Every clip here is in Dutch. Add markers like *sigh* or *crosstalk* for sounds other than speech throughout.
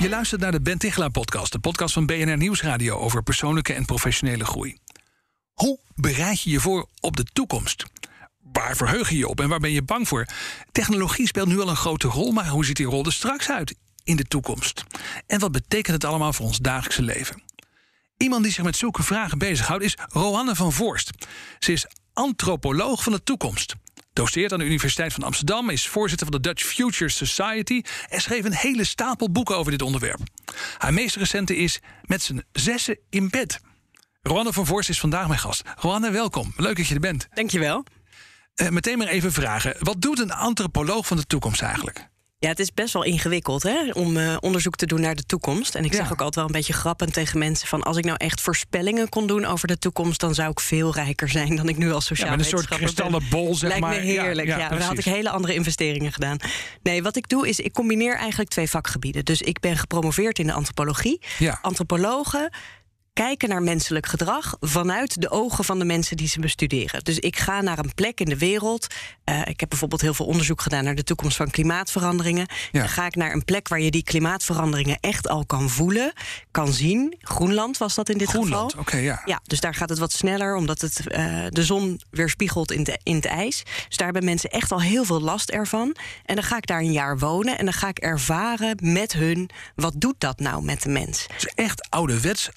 Je luistert naar de Ben Tichelaar podcast, de podcast van BNR Nieuwsradio over persoonlijke en professionele groei. Hoe bereid je je voor op de toekomst? Waar verheug je je op en waar ben je bang voor? Technologie speelt nu al een grote rol, maar hoe ziet die rol er straks uit in de toekomst? En wat betekent het allemaal voor ons dagelijkse leven? Iemand die zich met zulke vragen bezighoudt is Roanne van Voorst. Ze is antropoloog van de toekomst doceert aan de Universiteit van Amsterdam, is voorzitter van de Dutch Future Society en schreef een hele stapel boeken over dit onderwerp. Haar meest recente is Met z'n zessen in bed. Roanne van Voorst is vandaag mijn gast. Roanne, welkom. Leuk dat je er bent. Dankjewel. Uh, meteen maar even vragen. Wat doet een antropoloog van de toekomst eigenlijk? Ja, het is best wel ingewikkeld hè, om uh, onderzoek te doen naar de toekomst. En ik zeg ook altijd wel een beetje grappend tegen mensen: van als ik nou echt voorspellingen kon doen over de toekomst, dan zou ik veel rijker zijn dan ik nu als sociaal ja, met een soort kristallen bol, zeg Lijkt maar. me heerlijk. Ja, ja, dan had ik hele andere investeringen gedaan. Nee, wat ik doe is, ik combineer eigenlijk twee vakgebieden. Dus ik ben gepromoveerd in de antropologie. Antropologen kijken naar menselijk gedrag vanuit de ogen van de mensen die ze bestuderen. Dus ik ga naar een plek in de wereld. Uh, ik heb bijvoorbeeld heel veel onderzoek gedaan naar de toekomst van klimaatveranderingen. Ja. Dan ga ik naar een plek waar je die klimaatveranderingen echt al kan voelen, kan zien. Groenland was dat in dit Groenland, geval. oké, ja. ja. Dus daar gaat het wat sneller, omdat het uh, de zon weerspiegelt in, de, in het ijs. Dus daar hebben mensen echt al heel veel last ervan. En dan ga ik daar een jaar wonen en dan ga ik ervaren met hun wat doet dat nou met de mens. Dus echt ouderwets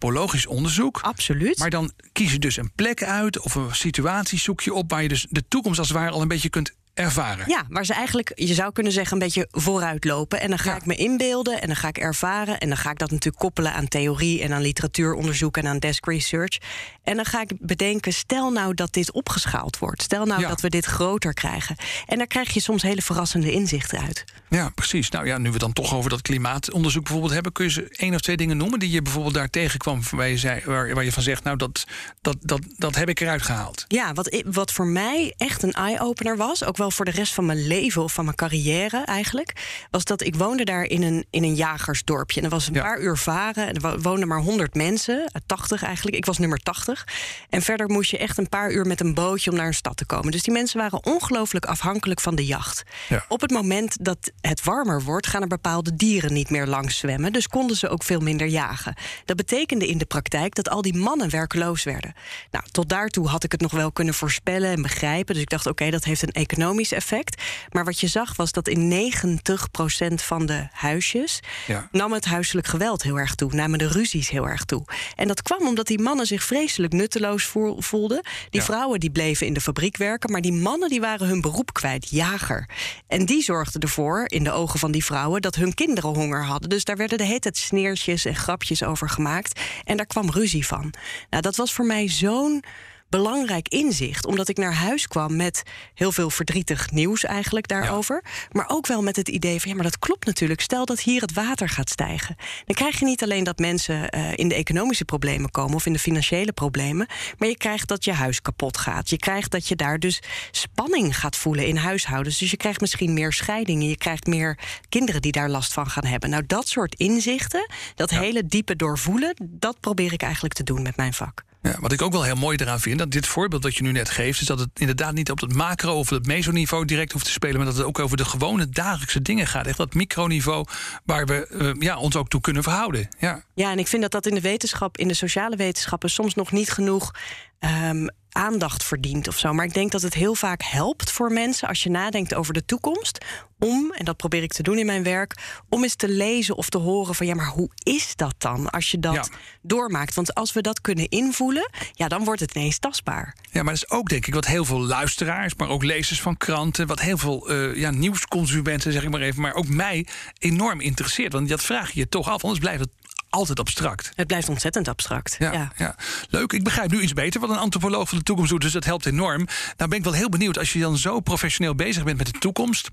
antropologisch onderzoek. Absoluut. Maar dan kies je dus een plek uit of een situatie zoek je op waar je dus de toekomst als het ware al een beetje kunt ervaren. Ja, waar ze eigenlijk, je zou kunnen zeggen, een beetje vooruitlopen. En dan ga ik me inbeelden en dan ga ik ervaren. En dan ga ik dat natuurlijk koppelen aan theorie en aan literatuuronderzoek en aan desk research. En dan ga ik bedenken, stel nou dat dit opgeschaald wordt. Stel nou dat we dit groter krijgen. En daar krijg je soms hele verrassende inzichten uit. Ja, precies. Nou ja, nu we dan toch over dat klimaatonderzoek bijvoorbeeld hebben, kun je ze één of twee dingen noemen die je bijvoorbeeld daar tegenkwam, waar je, zei, waar, waar je van zegt, nou dat, dat, dat, dat heb ik eruit gehaald. Ja, wat, wat voor mij echt een eye-opener was, ook wel voor de rest van mijn leven of van mijn carrière eigenlijk, was dat ik woonde daar in een, in een jagersdorpje. En er was een paar uur varen. En er woonden maar 100 mensen, 80 eigenlijk. Ik was nummer 80. En verder moest je echt een paar uur met een bootje om naar een stad te komen. Dus die mensen waren ongelooflijk afhankelijk van de jacht. Ja. Op het moment dat het warmer wordt, gaan er bepaalde dieren niet meer langs zwemmen. Dus konden ze ook veel minder jagen. Dat betekende in de praktijk dat al die mannen werkeloos werden. Nou, tot daartoe had ik het nog wel kunnen voorspellen en begrijpen. Dus ik dacht, oké, dat heeft een economisch effect. Maar wat je zag was dat in 90% van de huisjes ja. nam het huiselijk geweld heel erg toe, namen de ruzies heel erg toe. En dat kwam omdat die mannen zich vreselijk nutteloos voelden. Die vrouwen die bleven in de fabriek werken, maar die mannen die waren hun beroep kwijt, jager. En die zorgden ervoor, in de ogen van die vrouwen, dat hun kinderen honger hadden. Dus daar werden de hele tijd sneertjes en grapjes over gemaakt. En daar kwam ruzie van. Nou, dat was voor mij zo'n belangrijk inzicht. Omdat ik naar huis kwam met heel veel verdrietig nieuws eigenlijk daarover. Maar ook wel met het idee van ja, maar dat klopt natuurlijk. Stel dat hier het water gaat stijgen. Dan krijg je niet alleen dat mensen uh, in de economische problemen komen of in de financiële problemen. Maar je krijgt dat je huis kapot gaat. Je krijgt dat je daar dus spanning gaat voelen in huishoudens. Dus je krijgt misschien meer scheidingen. Je krijgt meer kinderen die daar last van gaan hebben. Nou, dat soort inzichten, dat hele diepe doorvoelen, dat probeer ik eigenlijk te doen met mijn vak. Ja, wat ik ook wel heel mooi eraan vind, dat dit voorbeeld dat je nu net geeft, is dat het inderdaad niet op het macro of het mesoniveau direct hoeft te spelen, maar dat het ook over de gewone dagelijkse dingen gaat. Echt dat microniveau waar we uh, ja, ons ook toe kunnen verhouden. Ja. ja, en ik vind dat dat in de wetenschap, in de sociale wetenschappen, soms nog niet genoeg um, aandacht verdient of zo. Maar ik denk dat het heel vaak helpt voor mensen als je nadenkt over de toekomst. Om, en dat probeer ik te doen in mijn werk, om eens te lezen of te horen van ja, maar hoe is dat dan als je dat ja. doormaakt? Want als we dat kunnen invoelen, ja, dan wordt het ineens tastbaar. Ja, maar dat is ook denk ik wat heel veel luisteraars, maar ook lezers van kranten, wat heel veel uh, ja, nieuwsconsumenten, zeg ik maar even, maar ook mij enorm interesseert. Want dat vraag je je toch af, anders blijft het altijd abstract. Het blijft ontzettend abstract. Ja, ja. Leuk. Ik begrijp nu iets beter wat een antropoloog van de toekomst doet. Dus dat helpt enorm. Nou ben ik wel heel benieuwd als je dan zo professioneel bezig bent met de toekomst.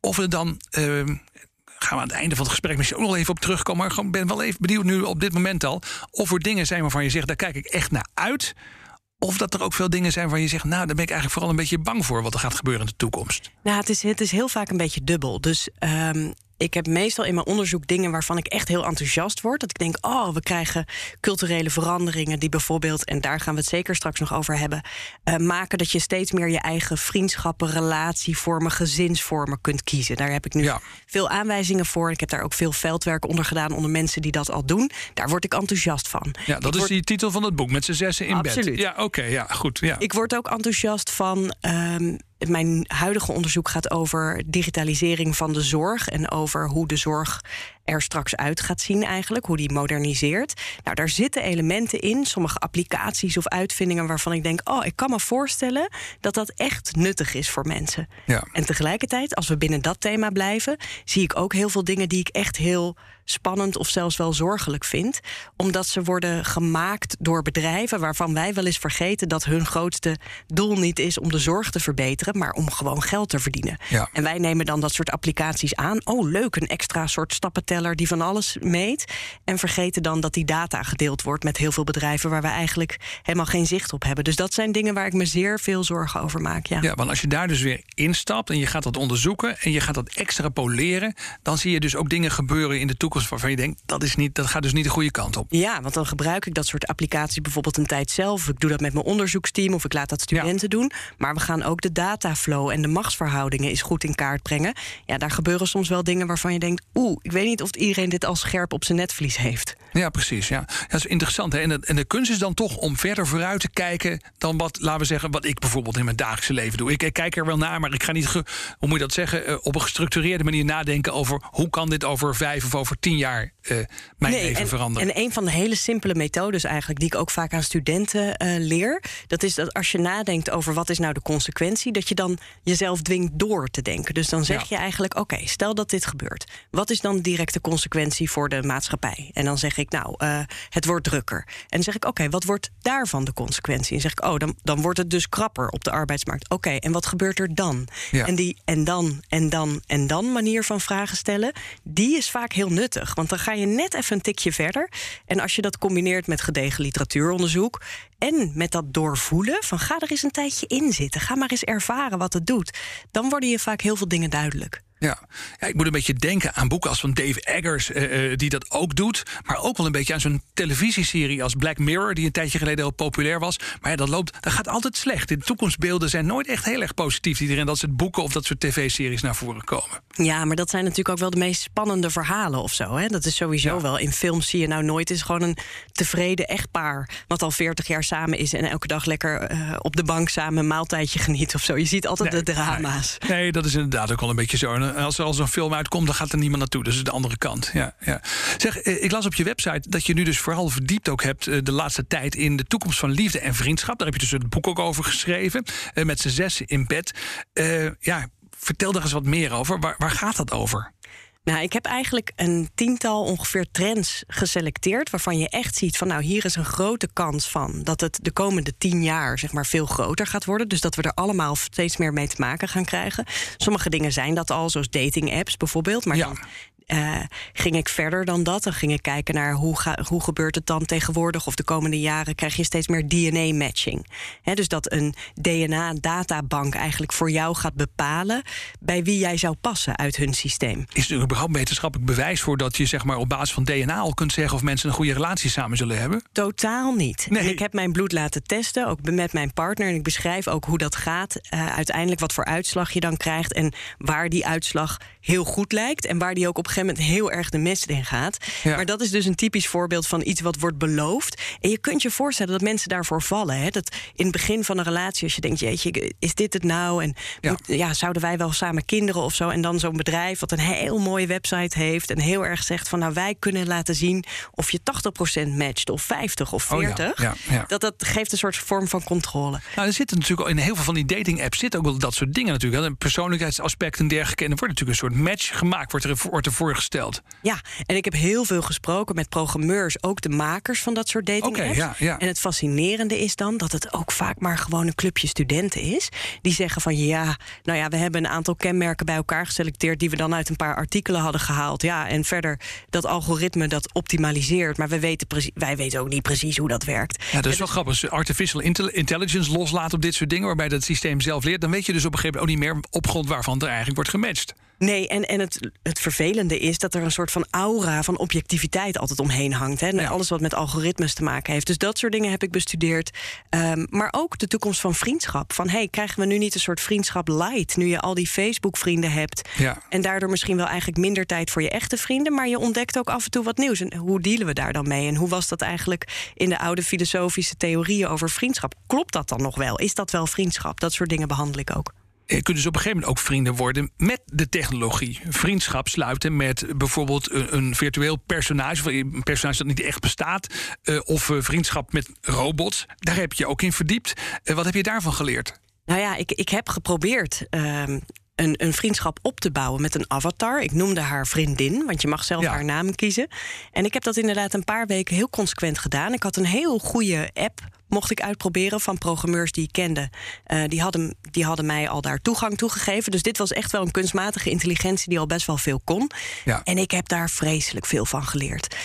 Of er dan. Uh, gaan we aan het einde van het gesprek misschien ook nog even op terugkomen. Maar ik ben wel even benieuwd nu op dit moment al. Of er dingen zijn waarvan je zegt, daar kijk ik echt naar uit. Of dat er ook veel dingen zijn waar je zegt, nou, daar ben ik eigenlijk vooral een beetje bang voor wat er gaat gebeuren in de toekomst. Nou, het is, het is heel vaak een beetje dubbel. Dus um, ik heb meestal in mijn onderzoek dingen waarvan ik echt heel enthousiast word. Dat ik denk, oh, we krijgen culturele veranderingen die bijvoorbeeld, en daar gaan we het zeker straks nog over hebben, uh, maken dat je steeds meer je eigen vriendschappen, relatievormen, gezinsvormen kunt kiezen. Daar heb ik nu veel aanwijzingen voor. Ik heb daar ook veel veldwerk onder gedaan onder mensen die dat al doen. Daar word ik enthousiast van. Ja, dat is die titel van het boek, met z'n zessen in Absoluut. bed. Ja, oké, ja, goed. Ja. Ik word ook enthousiast van. Um, mijn huidige onderzoek gaat over digitalisering van de zorg en over hoe de zorg er straks uit gaat zien eigenlijk, hoe die moderniseert. Nou, daar zitten elementen in, sommige applicaties of uitvindingen waarvan ik denk, oh, ik kan me voorstellen dat dat echt nuttig is voor mensen. Ja. En tegelijkertijd, als we binnen dat thema blijven, zie ik ook heel veel dingen die ik echt heel spannend of zelfs wel zorgelijk vind, omdat ze worden gemaakt door bedrijven waarvan wij wel eens vergeten dat hun grootste doel niet is om de zorg te verbeteren, maar om gewoon geld te verdienen. Ja. En wij nemen dan dat soort applicaties aan. Oh, leuk, een extra soort stappen die van alles meet. En vergeten dan dat die data gedeeld wordt met heel veel bedrijven waar we eigenlijk helemaal geen zicht op hebben. Dus dat zijn dingen waar ik me zeer veel zorgen over maak. Ja, ja want als je daar dus weer instapt en je gaat dat onderzoeken en je gaat dat extrapoleren, dan zie je dus ook dingen gebeuren in de toekomst waarvan je denkt dat, is niet, dat gaat dus niet de goede kant op. Ja, want dan gebruik ik dat soort applicaties bijvoorbeeld een tijd zelf. Ik doe dat met mijn onderzoeksteam of ik laat dat studenten doen. Maar we gaan ook de dataflow en de machtsverhoudingen eens goed in kaart brengen. Ja, daar gebeuren soms wel dingen waarvan je denkt, oeh, ik weet niet of iedereen dit al scherp op zijn netvlies heeft. Ja, precies. Ja. Dat is interessant. Hè? En, de, en de kunst is dan toch om verder vooruit te kijken dan wat, laten we zeggen, wat ik bijvoorbeeld in mijn dagelijkse leven doe. Ik, ik kijk er wel naar, maar ik ga niet, hoe moet je dat zeggen, uh, op een gestructureerde manier nadenken over hoe kan dit over vijf of over tien jaar uh, mijn nee, leven en, veranderen. En een van de hele simpele methodes eigenlijk, die ik ook vaak aan studenten uh, leer, dat is dat als je nadenkt over wat is nou de consequentie, dat je dan jezelf dwingt door te denken. Dus dan zeg Ja. je eigenlijk, oké, stel dat dit gebeurt. Wat is dan direct de consequentie voor de maatschappij? En dan zeg ik, nou, uh, het wordt drukker. En dan zeg ik, oké, wat wordt daarvan de consequentie? En zeg ik, oh, dan, dan wordt het dus krapper op de arbeidsmarkt. Oké, en wat gebeurt er dan? Ja. En die en dan, en dan, en dan manier van vragen stellen, die is vaak heel nuttig. Want dan ga je net even een tikje verder. En als je dat combineert met gedegen literatuuronderzoek en met dat doorvoelen van ga er eens een tijdje in zitten, ga maar eens ervaren wat het doet, dan worden je vaak heel veel dingen duidelijk. Ja. ja, ik moet een beetje denken aan boeken als van Dave Eggers, uh, uh, die dat ook doet. Maar ook wel een beetje aan zo'n televisieserie als Black Mirror, die een tijdje geleden heel populair was. Maar ja, dat loopt, dat gaat altijd slecht. De toekomstbeelden zijn nooit echt heel erg positief. Iedereen dat soort boeken of dat soort tv-series naar voren komen. Ja, maar dat zijn natuurlijk ook wel de meest spannende verhalen of zo. Hè? Dat is sowieso ja. wel. In films zie je nou nooit is gewoon een tevreden echtpaar. wat al 40 jaar samen is en elke dag lekker uh, op de bank samen een maaltijdje geniet of zo. Je ziet altijd nee, de drama's. Nee. nee, dat is inderdaad ook wel een beetje zo. En als er al zo'n film uitkomt, dan gaat er niemand naartoe. Dus de andere kant. Ja, ja. Zeg, ik las op je website dat je nu dus vooral verdiept ook hebt uh, de laatste tijd in de toekomst van liefde en vriendschap. Daar heb je dus het boek ook over geschreven. Met z'n zessen in bed. Ja, vertel daar eens wat meer over. Waar, waar gaat dat over? Nou, ik heb eigenlijk een tiental ongeveer trends geselecteerd. waarvan je echt ziet van, nou, hier is een grote kans van. dat het de komende tien jaar, zeg maar, veel groter gaat worden. Dus dat we er allemaal steeds meer mee te maken gaan krijgen. Sommige dingen zijn dat al, zoals dating-apps bijvoorbeeld. Maar ja. dan uh, ging ik verder dan dat. Dan ging ik kijken naar hoe, ga, hoe gebeurt het dan tegenwoordig... of de komende jaren krijg je steeds meer DNA-matching. dus dat een DNA-databank eigenlijk voor jou gaat bepalen... bij wie jij zou passen uit hun systeem. Is er überhaupt wetenschappelijk bewijs voor... dat je zeg maar, op basis van DNA al kunt zeggen... of mensen een goede relatie samen zullen hebben? Totaal niet. Nee. En ik heb mijn bloed laten testen, ook met mijn partner... en ik beschrijf ook hoe dat gaat. Uh, uiteindelijk wat voor uitslag je dan krijgt... en waar die uitslag heel goed lijkt... en waar die ook op gegeven moment heel erg de mist in gaat. Ja. Maar dat is dus een typisch voorbeeld van iets wat wordt beloofd. En je kunt je voorstellen dat mensen daarvoor vallen. Hè? Dat in het begin van een relatie, als je denkt, jeetje, is dit het nou? En Ja. moet- ja, zouden wij wel samen kinderen of zo? En dan zo'n bedrijf wat een heel mooie website heeft en heel erg zegt van, nou, wij kunnen laten zien of je 80% matcht of 50 of Oh ja, 40. ja, ja. Dat, dat geeft een soort vorm van controle. Nou, er zitten natuurlijk in heel veel van die dating-apps zitten ook wel dat soort dingen natuurlijk. Een persoonlijkheidsaspect en dergelijke. En er wordt natuurlijk een soort match gemaakt. Wordt er, wordt er voorgesteld. Ja, en ik heb heel veel gesproken met programmeurs, ook de makers van dat soort dating apps. ja, ja. En het fascinerende is dan dat het ook vaak maar gewoon een clubje studenten is. Die zeggen van ja, nou ja, we hebben een aantal kenmerken bij elkaar geselecteerd die we dan uit een paar artikelen hadden gehaald. Ja, en verder dat algoritme dat optimaliseert. Maar we weten wij weten ook niet precies hoe dat werkt. Ja, dat is wel grappig. Als je artificial intel- intelligence loslaat op dit soort dingen, waarbij dat systeem zelf leert, dan weet je dus op een gegeven moment ook niet meer op grond waarvan er eigenlijk wordt gematcht. Nee, en, en het, het vervelende is dat er een soort van aura van objectiviteit altijd omheen hangt. Hè? Ja. Alles wat met algoritmes te maken heeft. Dus dat soort dingen heb ik bestudeerd. Ehm, maar ook de toekomst van vriendschap. Van hey, krijgen we nu niet een soort vriendschap light? Nu je al die Facebook-vrienden hebt. Ja. En daardoor misschien wel eigenlijk minder tijd voor je echte vrienden. Maar je ontdekt ook af en toe wat nieuws. En hoe dealen we daar dan mee? En hoe was dat eigenlijk in de oude filosofische theorieën over vriendschap? Klopt dat dan nog wel? Is dat wel vriendschap? Dat soort dingen behandel ik ook. Je kunt dus op een gegeven moment ook vrienden worden met de technologie. Vriendschap sluiten met bijvoorbeeld een, virtueel personage, of een personage dat niet echt bestaat, eh, of eh, vriendschap met robots. Daar heb je ook in verdiept. Eh, wat heb je daarvan geleerd? Nou ja, ik, ik heb geprobeerd ehm, een, een vriendschap op te bouwen met een avatar. Ik noemde haar vriendin, want je mag zelf Ja. haar naam kiezen. En ik heb dat inderdaad een paar weken heel consequent gedaan. Ik had een heel goede app. Mocht ik uitproberen van programmeurs die ik kende. Eh, die, hadden, die hadden mij al daar toegang toe gegeven. Dus dit was echt wel een kunstmatige intelligentie die al best wel veel kon. Ja. En ik heb daar vreselijk veel van geleerd.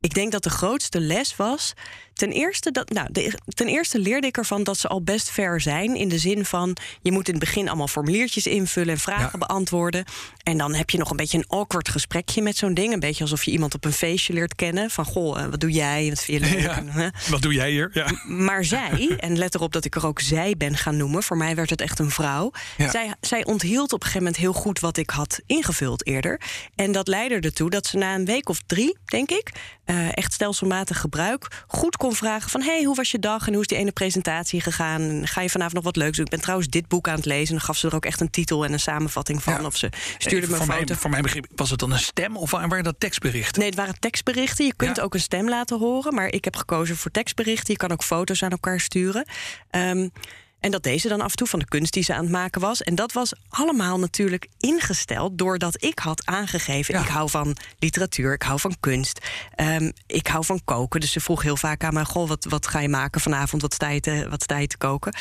Ik denk dat de grootste les was. Ten eerste, dat, nou, de, ten eerste leerde ik ervan dat ze al best ver zijn. In de zin van je moet in het begin allemaal formuliertjes invullen en vragen Ja. beantwoorden. En dan heb je nog een beetje een awkward gesprekje met zo'n ding. Een beetje alsof je iemand op een feestje leert kennen. Van goh, eh, wat doe jij? Wat vind je leuk? Ja. En, hè? Wat doe jij hier? Ja. Maar zij, en let erop dat ik er ook zij ben gaan noemen. Voor mij werd het echt een vrouw. Zij, zij onthield op een gegeven moment heel goed wat ik had ingevuld eerder. En dat leidde ertoe dat ze na een week of drie, denk ik, eh, echt stelselmatig gebruik, goed kon vragen van hey, hoe was je dag en hoe is die ene presentatie gegaan? En Ga je vanavond nog wat leuks doen? Ik ben trouwens dit boek aan het lezen. En dan gaf ze er ook echt een titel en een samenvatting van. Ja. Of ze stuurde me voor, een mij, foto. voor mijn begrip was het dan een stem of waren dat tekstberichten? Nee, het waren tekstberichten. Je kunt Ja. ook een stem laten horen. Maar ik heb gekozen voor tekstberichten. Je kan ook foto's aan elkaar sturen. Ehm, en dat deed ze dan af en toe van de kunst die ze aan het maken was. En dat was allemaal natuurlijk ingesteld doordat ik had aangegeven... Ja. ik hou van literatuur, ik hou van kunst, ehm, ik hou van koken. Dus ze vroeg heel vaak aan mij... goh, wat, wat ga je maken vanavond, wat sta je te, wat sta je te koken?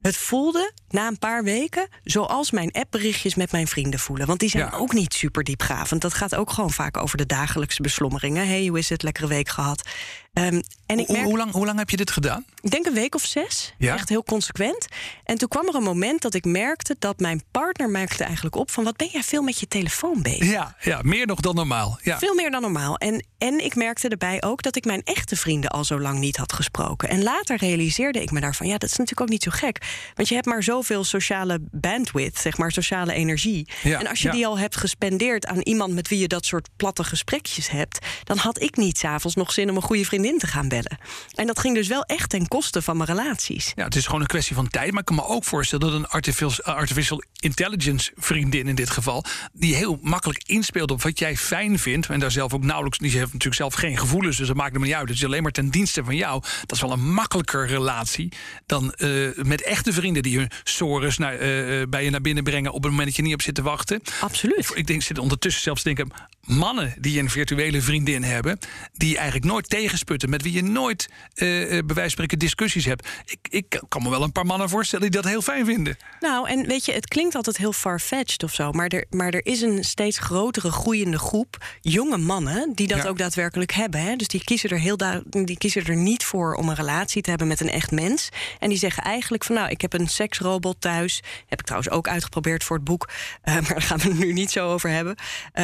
Het voelde na een paar weken zoals mijn appberichtjes met mijn vrienden voelen. Want die zijn Ja. ook niet super diepgravend. Dat gaat ook gewoon vaak over de dagelijkse beslommeringen. hey, hoe is het? Lekkere week gehad. Ehm, en ik Hoe, merk, hoe, lang, hoe lang heb je dit gedaan? ik denk een week of zes. Ja. Echt heel consequent. En toen kwam er een moment dat ik merkte dat mijn partner merkte eigenlijk op van wat ben jij veel met je telefoon bezig? Ja, ja meer nog dan normaal. Ja. Veel meer dan normaal. En, en ik merkte erbij ook dat ik mijn echte vrienden al zo lang niet had gesproken. En later realiseerde ik me daarvan, ja, dat is natuurlijk ook niet zo gek. Want je hebt maar zoveel sociale bandwidth, zeg maar, sociale energie. Ja, en als je ja. die al hebt gespendeerd aan iemand met wie je dat soort platte gesprekjes hebt, dan had ik niet s'avonds nog zin om een goede vriendin te gaan bellen. En dat ging dus wel echt ten koste van mijn relaties. Ja, het is gewoon een kwestie van tijd. Maar ik kan me ook voorstellen dat een artificial, artificial intelligence vriendin in dit geval... die heel makkelijk inspeelt op wat jij fijn vindt... en daar zelf ook nauwelijks... die heeft natuurlijk zelf geen gevoelens, dus dat maakt hem niet uit. Het is alleen maar ten dienste van jou. Dat is wel een makkelijker relatie dan eh, met echte vrienden... die hun sores naar, eh, eh, bij je naar binnen brengen... op het moment dat je niet op zit te wachten. Absoluut. Ik denk, zit ondertussen zelfs denken... mannen die een virtuele vriendin hebben... die eigenlijk nooit tegensputten... met wie je nooit, eh, bij wijze van spreken, discussies hebt. Ik, ik kan me wel een paar mannen voorstellen die dat heel fijn vinden. Nou, en weet je, het klinkt altijd heel far-fetched of zo. Maar er, maar er is een steeds grotere groeiende groep jonge mannen die dat Ja. ook daadwerkelijk hebben. Hè? Dus die kiezen, er heel die kiezen er niet voor om een relatie te hebben met een echt mens. En die zeggen eigenlijk van nou, ik heb een seksrobot thuis. Heb ik trouwens ook uitgeprobeerd voor het boek. eh, *laughs* maar daar gaan we het nu niet zo over hebben.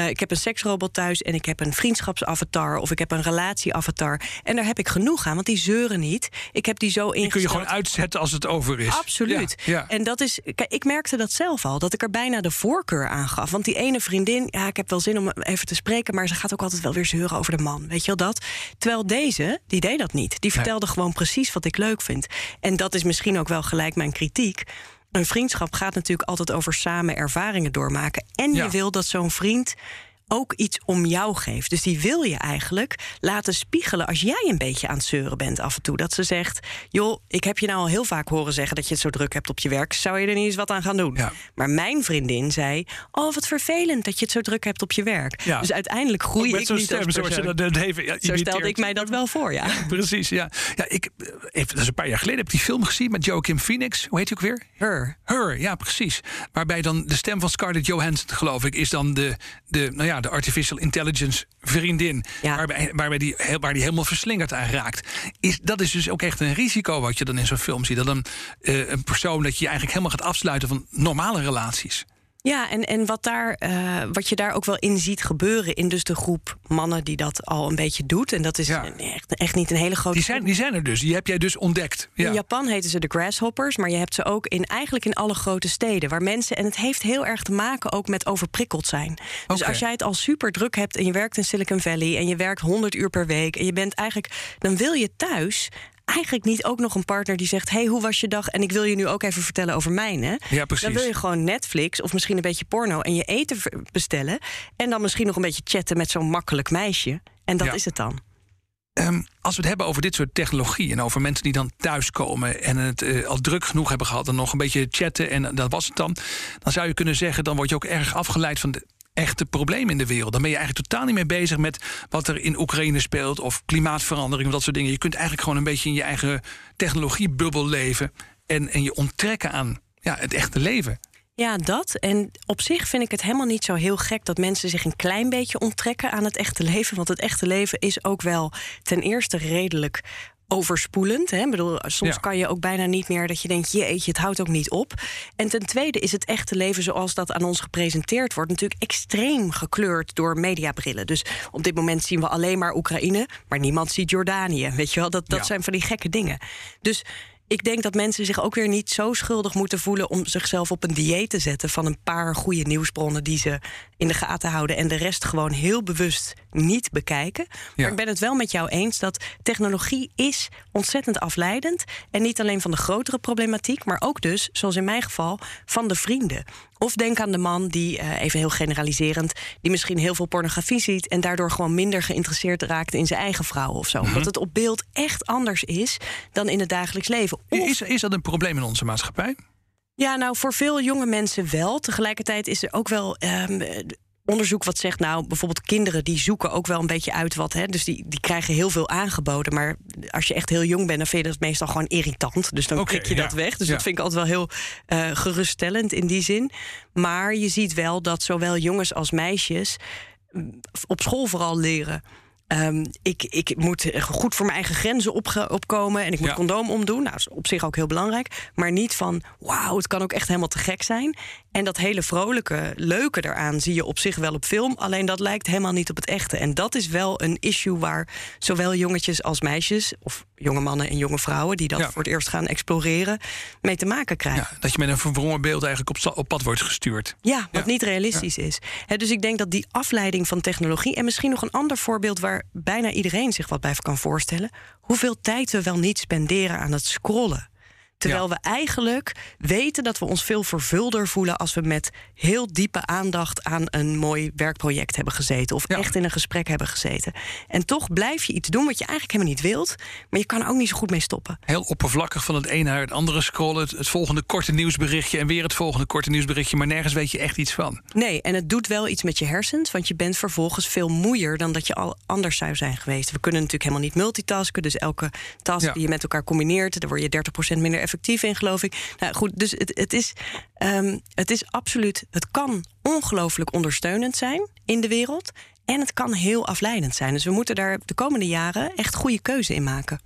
Ik heb een seksrobot thuis en ik heb een vriendschapsavatar of ik heb een relatieavatar. En daar heb ik genoeg aan, want die zeuren niet. Ik heb die zo Die kun je gewoon uitzetten als het over is. Absoluut. Ja, ja. En dat is, kijk, ik merkte dat zelf al, dat ik er bijna de voorkeur aan gaf. Want die ene vriendin, ja, ik heb wel zin om even te spreken, maar ze gaat ook altijd wel weer zeuren over de man. Weet je wel dat? Terwijl deze, die deed dat niet. Die vertelde gewoon precies wat ik leuk vind. En dat is misschien ook wel gelijk mijn kritiek. Een vriendschap gaat natuurlijk altijd over samen ervaringen doormaken. En Ja. je wil dat zo'n vriend ook iets om jou geeft. Dus die wil je eigenlijk laten spiegelen als jij een beetje aan het zeuren bent af en toe. Dat ze zegt: Joh, ik heb je nou al heel vaak horen zeggen dat je het zo druk hebt op je werk. Zou je er niet eens wat aan gaan doen? Ja. Maar mijn vriendin zei: Oh, wat vervelend dat je het zo druk hebt op je werk. Ja. Dus uiteindelijk groei ik zo'n niet stem, zoals je dat, even ja, Zo stelde ik mij dat wel voor, ja. *laughs* Precies, ja. ja ik, eh, even, dat is een paar jaar geleden heb ik die film gezien met Joaquin Phoenix. Hoe heet hij ook weer? Her. Her, ja, precies. Waarbij dan de stem van Scarlett Johansson, geloof ik, is dan de, de, nou ja, de artificial intelligence vriendin. Ja. Waarbij, waarbij die, waar die helemaal verslingerd aan raakt. Is, dat is dus ook echt een risico wat je dan in zo'n film ziet. Dat een, eh, een persoon dat je eigenlijk helemaal gaat afsluiten van normale relaties. Ja, en, en wat, daar, eh, wat je daar ook wel in ziet gebeuren in dus de groep mannen die dat al een beetje doet. En dat is Ja. echt, echt niet een hele grote Die zijn, die zijn er dus. Die heb jij dus ontdekt. Ja. In Japan heten ze de grasshoppers, maar je hebt ze ook in eigenlijk in alle grote steden waar mensen en het heeft heel erg te maken ook met overprikkeld zijn. Dus als jij het al super druk hebt en je werkt in Silicon Valley en je werkt 100 uur per week en je bent eigenlijk dan wil je thuis eigenlijk niet ook nog een partner die zegt: Hey, hoe was je dag? En ik wil je nu ook even vertellen over mijn. Hè? Ja, precies. Dan wil je gewoon Netflix of misschien een beetje porno en je eten bestellen. En dan misschien nog een beetje chatten met zo'n makkelijk meisje. En dat Ja. is het dan. Ehm, als we het hebben over dit soort technologie en over mensen die dan thuiskomen en het eh, al druk genoeg hebben gehad en nog een beetje chatten en dat was het dan, dan zou je kunnen zeggen, dan word je ook erg afgeleid van de echte problemen in de wereld. Dan ben je eigenlijk totaal niet meer bezig met wat er in Oekraïne speelt of klimaatverandering of dat soort dingen. Je kunt eigenlijk gewoon een beetje in je eigen technologiebubbel leven en, en je onttrekken aan ja, het echte leven. Ja, dat. En op zich vind ik het helemaal niet zo heel gek dat mensen zich een klein beetje onttrekken aan het echte leven. Want het echte leven is ook wel ten eerste redelijk overspoelend. Hè? Ik bedoel, soms Ja. kan je ook bijna niet meer dat je denkt, jeetje, het houdt ook niet op. En ten tweede is het echte leven zoals dat aan ons gepresenteerd wordt, natuurlijk extreem gekleurd door mediabrillen. Dus op dit moment zien we alleen maar Oekraïne, maar niemand ziet Jordanië. Weet je wel, dat, dat Ja. zijn van die gekke dingen. Dus ik denk dat mensen zich ook weer niet zo schuldig moeten voelen om zichzelf op een dieet te zetten van een paar goede nieuwsbronnen die ze in de gaten houden en de rest gewoon heel bewust niet bekijken. Ja. Maar ik ben het wel met jou eens dat technologie is ontzettend afleidend en niet alleen van de grotere problematiek, maar ook dus, zoals in mijn geval, van de vrienden. Of denk aan de man die, eh, even heel generaliserend, die misschien heel veel pornografie ziet en daardoor gewoon minder geïnteresseerd raakt in zijn eigen vrouw of zo. Omdat het op beeld echt anders is dan in het dagelijks leven. Of- Is, is dat een probleem in onze maatschappij? Ja, nou, voor veel jonge mensen wel. Tegelijkertijd is er ook wel. ehm, eh, Onderzoek wat zegt, nou, bijvoorbeeld kinderen die zoeken ook wel een beetje uit wat. Hè, dus die, die krijgen heel veel aangeboden. Maar als je echt heel jong bent, dan vind je dat meestal gewoon irritant. Dus dan klik je dat weg. Dus Ja. dat vind ik altijd wel heel eh, geruststellend in die zin. Maar je ziet wel dat zowel jongens als meisjes mm, op school vooral leren. Ehm, ik, ik moet goed voor mijn eigen grenzen opkomen en ik moet Ja. condoom omdoen. Nou, dat is op zich ook heel belangrijk. Maar niet van, wauw, het kan ook echt helemaal te gek zijn. En dat hele vrolijke, leuke daaraan zie je op zich wel op film. Alleen dat lijkt helemaal niet op het echte. En dat is wel een issue waar zowel jongetjes als meisjes... of jonge mannen en jonge vrouwen die dat Ja. voor het eerst gaan exploreren... mee te maken krijgen. Ja, dat je met een verwrongen beeld eigenlijk op, pad wordt gestuurd. Ja, wat Ja. niet realistisch is. Dus ik denk dat die afleiding van technologie. En misschien nog een ander voorbeeld waar bijna iedereen zich wat bij kan voorstellen. Hoeveel tijd we wel niet spenderen aan het scrollen. Terwijl Ja. we eigenlijk weten dat we ons veel vervulder voelen als we met heel diepe aandacht aan een mooi werkproject hebben gezeten. Of Ja. echt in een gesprek hebben gezeten. En toch blijf je iets doen wat je eigenlijk helemaal niet wilt. Maar je kan er ook niet zo goed mee stoppen. Heel oppervlakkig van het een naar het andere scrollen. Het, het volgende korte nieuwsberichtje en weer het volgende korte nieuwsberichtje. Maar nergens weet je echt iets van. Nee, en het doet wel iets met je hersens, want je bent vervolgens veel moeier dan dat je al anders zou zijn geweest. We kunnen natuurlijk helemaal niet multitasken, dus elke task Ja. die je met elkaar combineert, daar word je 30% minder effectief in, geloof ik. Nou goed, dus het, het, is, ehm, het is absoluut, het kan ongelooflijk ondersteunend zijn in de wereld. En het kan heel afleidend zijn. Dus we moeten daar de komende jaren echt goede keuze in maken.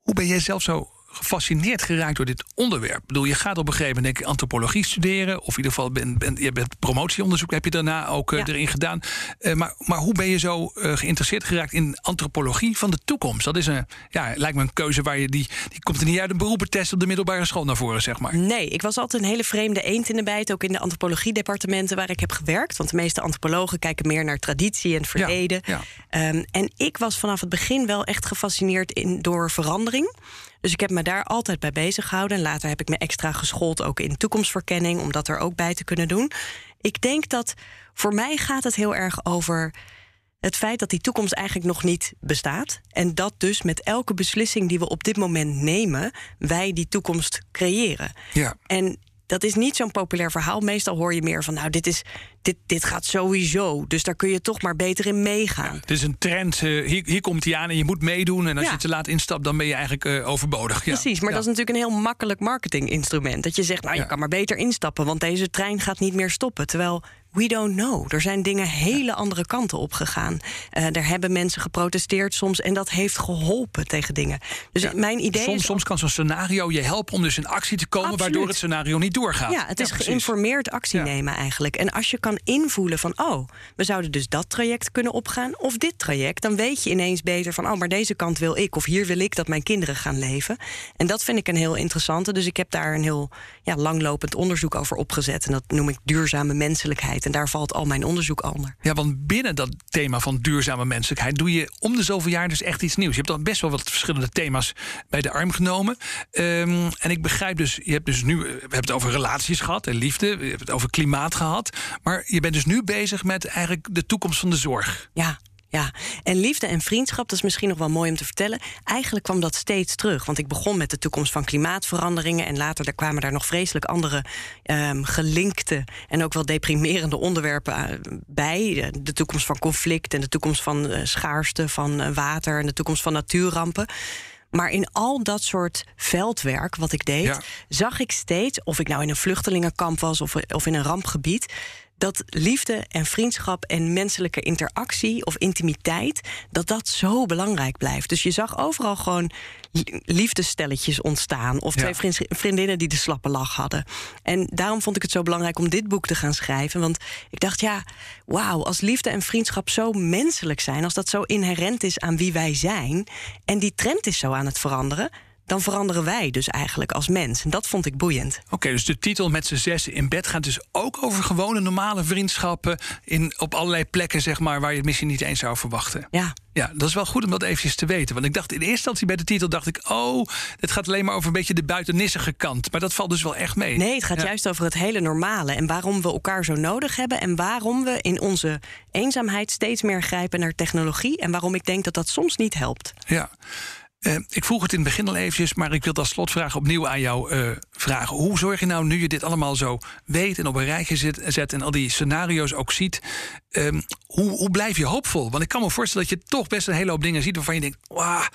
Hoe ben jij zelf zo gefascineerd geraakt door dit onderwerp? Ik bedoel, je gaat op een gegeven moment denk ik, antropologie studeren. Of in ieder geval, ben, ben, je bent promotieonderzoek heb je daarna ook eh, Ja. erin gedaan. Eh, maar, maar hoe ben je zo eh, geïnteresseerd geraakt in antropologie van de toekomst? Dat is een, ja, lijkt me een keuze waar je die, die komt er niet uit een beroepentest op de middelbare school naar voren, zeg maar. Nee, ik was altijd een hele vreemde eend in de bijt. Ook in de antropologiedepartementen waar ik heb gewerkt. Want de meeste antropologen kijken meer naar traditie en verleden. ja. Ehm, en ik was vanaf het begin wel echt gefascineerd in, door verandering. Dus ik heb me daar altijd bij bezig gehouden. En later heb ik me extra geschoold ook in toekomstverkenning, om dat er ook bij te kunnen doen. Ik denk dat voor mij gaat het heel erg over het feit dat die toekomst eigenlijk nog niet bestaat. En dat dus met elke beslissing die we op dit moment nemen, wij die toekomst creëren. Ja. En dat is niet zo'n populair verhaal. Meestal hoor je meer van, nou, dit, is, dit, dit gaat sowieso. Dus daar kun je toch maar beter in meegaan. Het is een trend. eh, hier, hier komt hij aan en je moet meedoen. En als Ja. je te laat instapt, dan ben je eigenlijk eh, overbodig. Ja. Precies, maar dat is natuurlijk een heel makkelijk marketinginstrument. Dat je zegt, nou, je kan maar beter instappen, want deze trein gaat niet meer stoppen. Terwijl, we don't know. Er zijn dingen hele andere kanten op gegaan. Eh er hebben mensen geprotesteerd soms en dat heeft geholpen tegen dingen. Dus Ja. mijn idee soms, is... soms kan zo'n scenario je helpen om dus in actie te komen... Absoluut. waardoor het scenario niet doorgaat. Ja, het is geïnformeerd actie nemen eigenlijk. En als je kan invoelen van, oh, we zouden dus dat traject kunnen opgaan of dit traject, dan weet je ineens beter van, oh, maar deze kant wil ik of hier wil ik dat mijn kinderen gaan leven. En dat vind ik een heel interessante. Dus ik heb daar een heel ja, langlopend onderzoek over opgezet. En dat noem ik duurzame menselijkheid. En daar valt al mijn onderzoek onder. Ja, want binnen dat thema van duurzame menselijkheid doe je om de zoveel jaar dus echt iets nieuws. Je hebt al best wel wat verschillende thema's bij de arm genomen. Ehm, en ik begrijp dus, je hebt dus nu, we hebben het over relaties gehad en liefde, we hebben het over klimaat gehad. Maar je bent dus nu bezig met eigenlijk de toekomst van de zorg. Ja, ja. En liefde en vriendschap, dat is misschien nog wel mooi om te vertellen. Eigenlijk kwam dat steeds terug. Want ik begon met de toekomst van klimaatveranderingen. En later daar kwamen daar nog vreselijk andere ehm, gelinkte en ook wel deprimerende onderwerpen eh, bij. De toekomst van conflict en de toekomst van eh, schaarste van eh, water en de toekomst van natuurrampen. Maar in al dat soort veldwerk wat ik deed, Ja. zag ik steeds, of ik nou in een vluchtelingenkamp was of, of in een rampgebied, dat liefde en vriendschap en menselijke interactie of intimiteit, dat dat zo belangrijk blijft. Dus je zag overal gewoon li- liefdestelletjes ontstaan of twee vriendinnen die de slappe lach hadden. En daarom vond ik het zo belangrijk om dit boek te gaan schrijven, want ik dacht ja, wauw, als liefde en vriendschap zo menselijk zijn, als dat zo inherent is aan wie wij zijn en die trend is zo aan het veranderen, dan veranderen wij dus eigenlijk als mens. En dat vond ik boeiend. Oké, dus de titel met z'n zes in bed gaat dus ook over gewone normale vriendschappen in, op allerlei plekken, zeg maar, waar je het misschien niet eens zou verwachten. Ja, Ja, dat is wel goed om dat eventjes te weten. Want ik dacht in eerste instantie bij de titel dacht ik, oh, het gaat alleen maar over een beetje de buitennissige kant. Maar dat valt dus wel echt mee. Nee, het gaat Ja. juist over het hele normale en waarom we elkaar zo nodig hebben en waarom we in onze eenzaamheid steeds meer grijpen naar technologie en waarom ik denk dat dat soms niet helpt. Ja. Eh, ik vroeg het in het begin al eventjes, maar ik wil als slotvraag opnieuw aan jou eh, vragen. Hoe zorg je nou, nu je dit allemaal zo weet en op een rijtje zet, zet en al die scenario's ook ziet, ehm, hoe, hoe blijf je hoopvol? Want ik kan me voorstellen dat je toch best een hele hoop dingen ziet waarvan je denkt, wauw,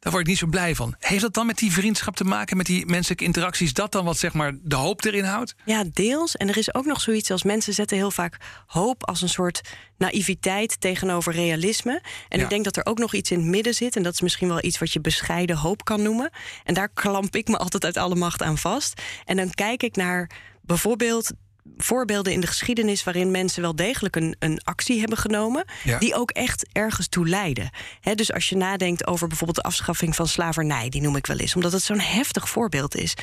daar word ik niet zo blij van. Heeft dat dan met die vriendschap te maken, met die menselijke interacties, dat dan wat zeg maar de hoop erin houdt? Ja, deels. En er is ook nog zoiets als mensen zetten heel vaak hoop als een soort naïviteit tegenover realisme. En Ja. ik denk dat er ook nog iets in het midden zit. En dat is misschien wel iets wat je bescheiden hoop kan noemen. En daar klamp ik me altijd uit alle macht aan vast. En dan kijk ik naar bijvoorbeeld voorbeelden in de geschiedenis waarin mensen wel degelijk een, een actie hebben genomen, Ja. die ook echt ergens toe leiden. Hè, dus als je nadenkt over bijvoorbeeld de afschaffing van slavernij, die noem ik wel eens, omdat het zo'n heftig voorbeeld is.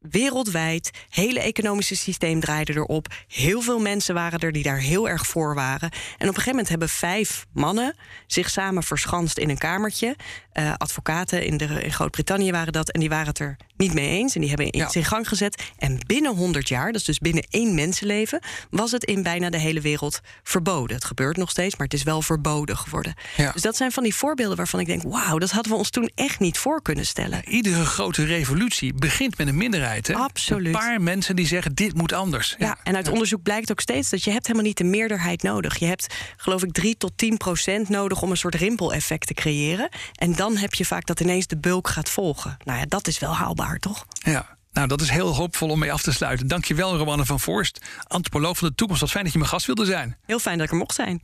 Wereldwijd, hele economische systeem draaide erop. Heel veel mensen waren er die daar heel erg voor waren. En op een gegeven moment hebben vijf mannen zich samen verschanst in een kamertje. Eh, advocaten in, de, in Groot-Brittannië waren dat. En die waren het er niet mee eens. En die hebben iets Ja. in gang gezet. En binnen 100 jaar, dat is dus binnen één mensenleven, was het in bijna de hele wereld verboden. Het gebeurt nog steeds, maar het is wel verboden geworden. Ja. Dus dat zijn van die voorbeelden waarvan ik denk: wauw, dat hadden we ons toen echt niet voor kunnen stellen. Iedere grote revolutie begint met een minderheid. Hè? Absoluut. Een paar mensen die zeggen, dit moet anders. Ja, en uit onderzoek blijkt ook steeds dat je hebt helemaal niet de meerderheid nodig. Je hebt, geloof ik, 3 tot 10 procent nodig om een soort rimpeleffect te creëren. En dan heb je vaak dat ineens de bulk gaat volgen. Nou ja, dat is wel haalbaar, toch? Ja. Nou, dat is heel hoopvol om mee af te sluiten. Dankjewel, Romanne van Voorst, antropoloog van de toekomst. Wat fijn dat je mijn gast wilde zijn. Heel fijn dat ik er mocht zijn.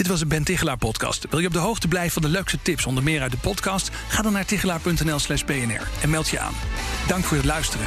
Dit was de Ben Tichelaar podcast. Wil je op de hoogte blijven van de leukste tips, onder meer uit de podcast? Ga dan naar tichelaar.nl slash bnr en meld je aan. Dank voor het luisteren.